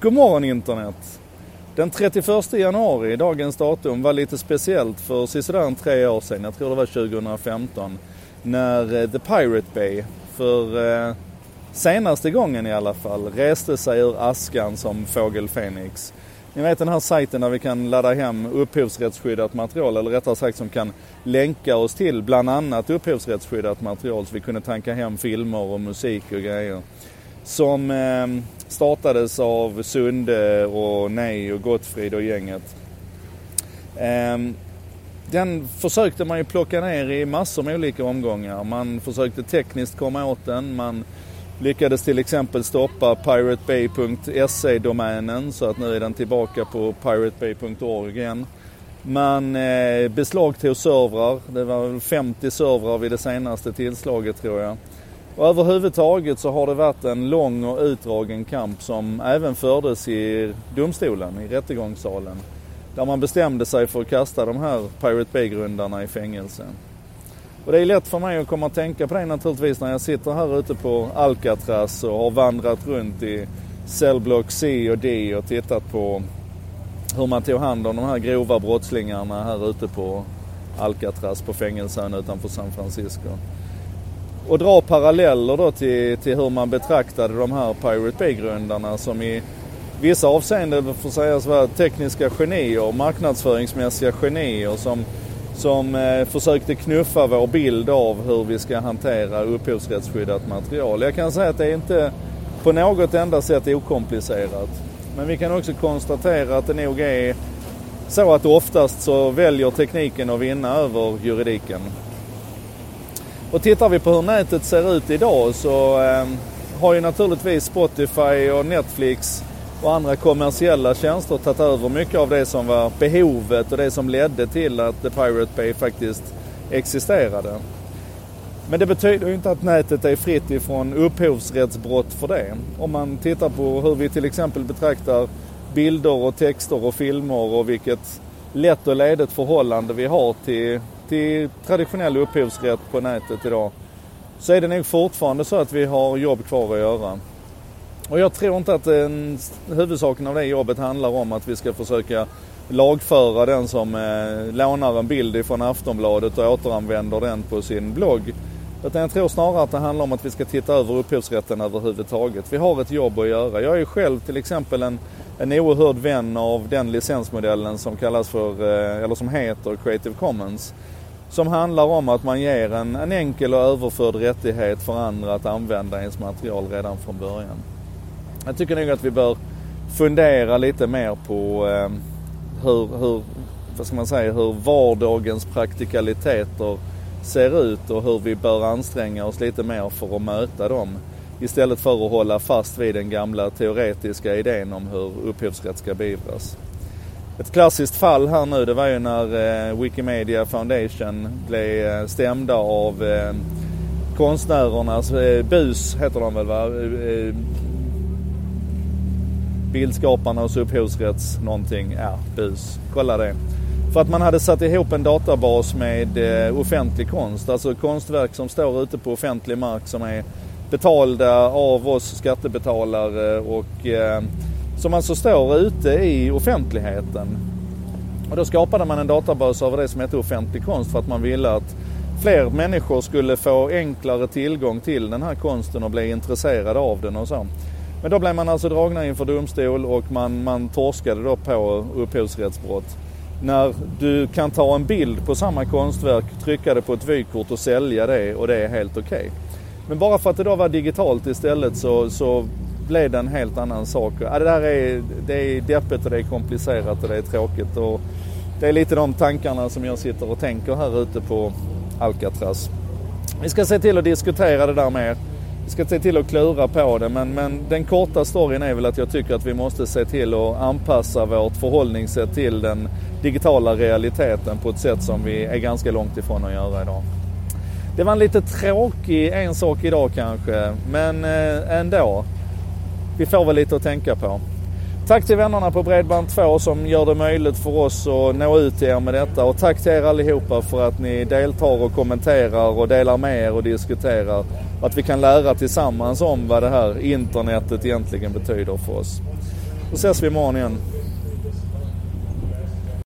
God morgon internet! Den 31 januari, dagens datum, var lite speciellt för sisådär tre år sedan, jag tror det var 2015, när eh, The Pirate Bay, för eh, senaste gången i alla fall, reste sig ur askan som fågel Fenix. Ni vet den här sajten där vi kan ladda hem upphovsrättsskyddat material, eller rättare sagt som kan länka oss till bland annat upphovsrättsskyddat material så vi kunde tanka hem filmer och musik och grejer. Som eh, startades av Sunde och Nej och Gottfrid och gänget. Ehm, den försökte man ju plocka ner i massor med olika omgångar. Man försökte tekniskt komma åt den. Man lyckades till exempel stoppa piratebay.se-domänen så att nu är den tillbaka på piratebay.org igen. Man eh, beslagtog servrar. Det var 50 servrar vid det senaste tillslaget tror jag. Och överhuvudtaget så har det varit en lång och utdragen kamp som även fördes i domstolen, i rättegångssalen. Där man bestämde sig för att kasta de här Pirate Bay-grundarna i fängelse. Och det är lätt för mig att komma att tänka på det naturligtvis när jag sitter här ute på Alcatraz och har vandrat runt i cellblock C och D och tittat på hur man tog hand om de här grova brottslingarna här ute på Alcatraz på fängelsen utanför San Francisco och dra paralleller då till, till hur man betraktade de här Pirate Bay-grundarna som i vissa avseenden får sägas vara tekniska genier, marknadsföringsmässiga genier som, som eh, försökte knuffa vår bild av hur vi ska hantera upphovsrättsskyddat material. Jag kan säga att det är inte på något enda sätt okomplicerat. Men vi kan också konstatera att det nog är så att oftast så väljer tekniken att vinna över juridiken. Och tittar vi på hur nätet ser ut idag så eh, har ju naturligtvis Spotify och Netflix och andra kommersiella tjänster tagit över mycket av det som var behovet och det som ledde till att The Pirate Bay faktiskt existerade. Men det betyder ju inte att nätet är fritt ifrån upphovsrättsbrott för det. Om man tittar på hur vi till exempel betraktar bilder och texter och filmer och vilket lätt och ledigt förhållande vi har till till traditionell upphovsrätt på nätet idag så är det nog fortfarande så att vi har jobb kvar att göra. Och jag tror inte att en, huvudsaken av det jobbet handlar om att vi ska försöka lagföra den som eh, lånar en bild ifrån Aftonbladet och återanvänder den på sin blogg. Utan jag tror snarare att det handlar om att vi ska titta över upphovsrätten överhuvudtaget. Vi har ett jobb att göra. Jag är själv till exempel en, en oerhörd vän av den licensmodellen som kallas för, eh, eller som heter Creative Commons. Som handlar om att man ger en, en enkel och överförd rättighet för andra att använda ens material redan från början. Jag tycker nog att vi bör fundera lite mer på eh, hur, hur, vad ska man säga, hur vardagens praktikaliteter ser ut och hur vi bör anstränga oss lite mer för att möta dem. Istället för att hålla fast vid den gamla teoretiska idén om hur upphovsrätt ska beivras. Ett klassiskt fall här nu det var ju när eh, Wikimedia Foundation blev eh, stämda av eh, konstnärernas, eh, BUS heter de väl va? Eh, eh, bildskaparnas upphovsrätts någonting, ja BUS, kolla det. För att man hade satt ihop en databas med eh, offentlig konst, alltså konstverk som står ute på offentlig mark som är betalda av oss skattebetalare och eh, som alltså står ute i offentligheten. Och då skapade man en databas över det som heter offentlig konst för att man ville att fler människor skulle få enklare tillgång till den här konsten och bli intresserade av den och så. Men då blev man alltså dragna inför domstol och man, man torskade då på upphovsrättsbrott. När du kan ta en bild på samma konstverk, trycka det på ett vykort och sälja det och det är helt okej. Okay. Men bara för att det då var digitalt istället så, så blev det en helt annan sak. Ja, det där är, det är deppigt och det är komplicerat och det är tråkigt. Och det är lite de tankarna som jag sitter och tänker här ute på Alcatraz. Vi ska se till att diskutera det där mer. Vi ska se till att klura på det men, men den korta storyn är väl att jag tycker att vi måste se till att anpassa vårt förhållningssätt till den digitala realiteten på ett sätt som vi är ganska långt ifrån att göra idag. Det var en lite tråkig en sak idag kanske, men eh, ändå vi får väl lite att tänka på. Tack till vännerna på Bredband2 som gör det möjligt för oss att nå ut till er med detta och tack till er allihopa för att ni deltar och kommenterar och delar med er och diskuterar. Att vi kan lära tillsammans om vad det här internetet egentligen betyder för oss. Då ses vi imorgon igen.